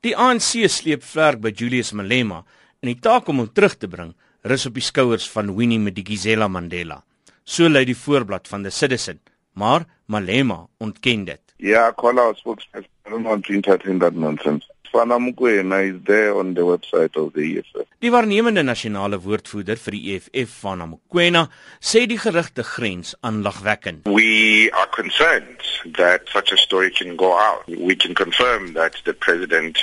Die ANC sleep vlerk by Julius Malema en die taak om hom terug te bring rus op die skouers van Winnie Madikizela Mandela. So lui die voorblad van The Citizen, maar Malema ontken dit. Yeah, call our spokesperson. I don't want to entertain that nonsense. Fana Mukwena is there on the website of the EFF. Die waarnemende nasionale woordvoerder vir die EFF, Fana Mukwena, sê die gerugte grens aan lagwekkend. We are concerned that such a story can go out. We can confirm that the president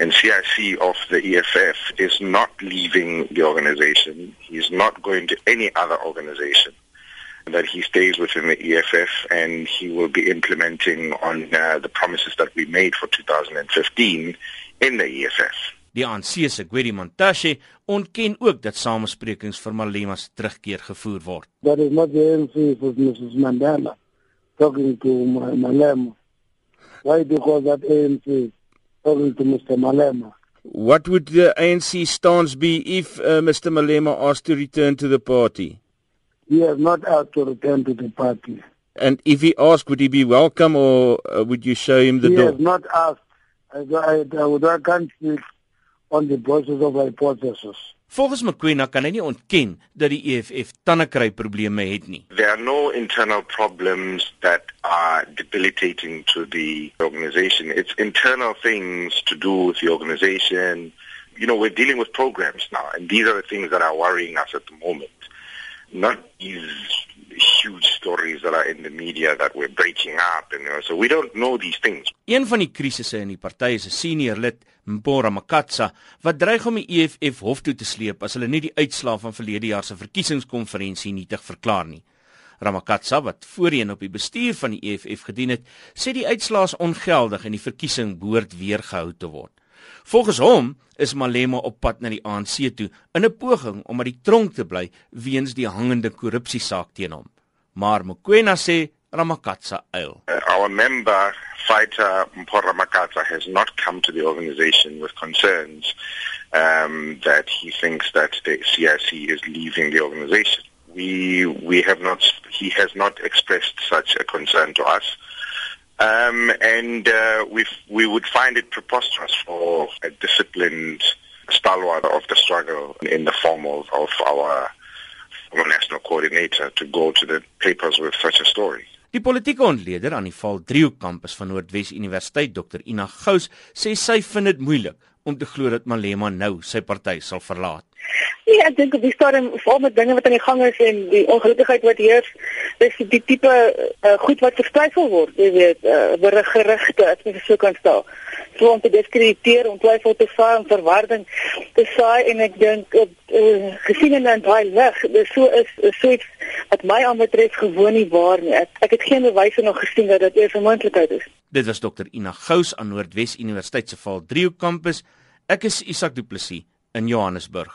and CIC of the EFF is not leaving the organization. He's not going to any other organization. that he stays within the EFF and he will be implementing on uh, the promises that we made for 2015 in the EFF. Die ANC se Gwedi Montashe ontken ook dat samesprekings vir Malema se terugkeer gevoer word. That is not the ANC for Mrs Mandela talking to Malema. Why because that ANC talking to Mr Malema? What would the ANC stance be if uh, Mr Malema asked to return to the party? he has not asked to return to the party. And if he asked, would he be welcome or uh, would you show him the he door? He has not asked. I, I, I, I can't speak on the basis of hypothesis. Volgens McQueen kan hy nie ontken dat die EFF tannekry probleme het nie. There are no internal problems that are debilitating to the organization. It's internal things to do with the organization. You know, we're dealing with programs now and these are the things that are worrying us at the moment. not these huge stories that are in the media that we're breaking up and you know, so we don't know these things. Een van die krisisse in die party is 'n senior lid, Mpora Makatsa, wat dreig om die EFF hof toe te sleep as hulle nie die uitslae van verlede jaar se verkiesingskonferensie nietig verklaar nie. Ramakatsa wat voorheen op die bestuur van die EFF gedien het, sê die uitslae is ongeldig en die verkiesing behoort weer gehou te word. Volgens hom is Malema op pad na die ANC toe in 'n poging om uit die tronk te bly weens die hangende korrupsiesaak teen hom. Maar Mokoena sê Ramakatsa uil. Our member fighter Mpora Makatsa has not come to the organization with concerns um that he thinks that the CIC is leaving the organization. We we have not he has not expressed such a concern to us. Um, and uh, we we would find it preposterous for a disciplined stalwart of the struggle in the form of, of our, our national coordinator to go to the papers with such a story. Die politieke ontleder aan die Val Driehoek kampus van Noordwes Universiteit, Dr Ina Gous, sê sy vind dit moeilik om te glo dat Malema nou sy party sal verlaat. Nee, ek dink op die stadium veral met dinge wat aan die gang is en die ongelukkigheid wat heers, dis die tipe uh, goed wat vertwyfel word, jy weet, uh, oor gerugte, as mens so kan stel. So om te diskrediteer, om twyfel te saai, om verwarding te saai en ek dink op uh, gesien in daai lig, dis so is so iets wat my aanbetref gewoon nie waar nie. Ek, ek het geen bewyse nog gesien dat dit 'n moontlikheid is. Dit was dokter Ina Gous aan Noordwes Universiteit se Val 3 kampus. Ek is Isak Du Plessis in Johannesburg.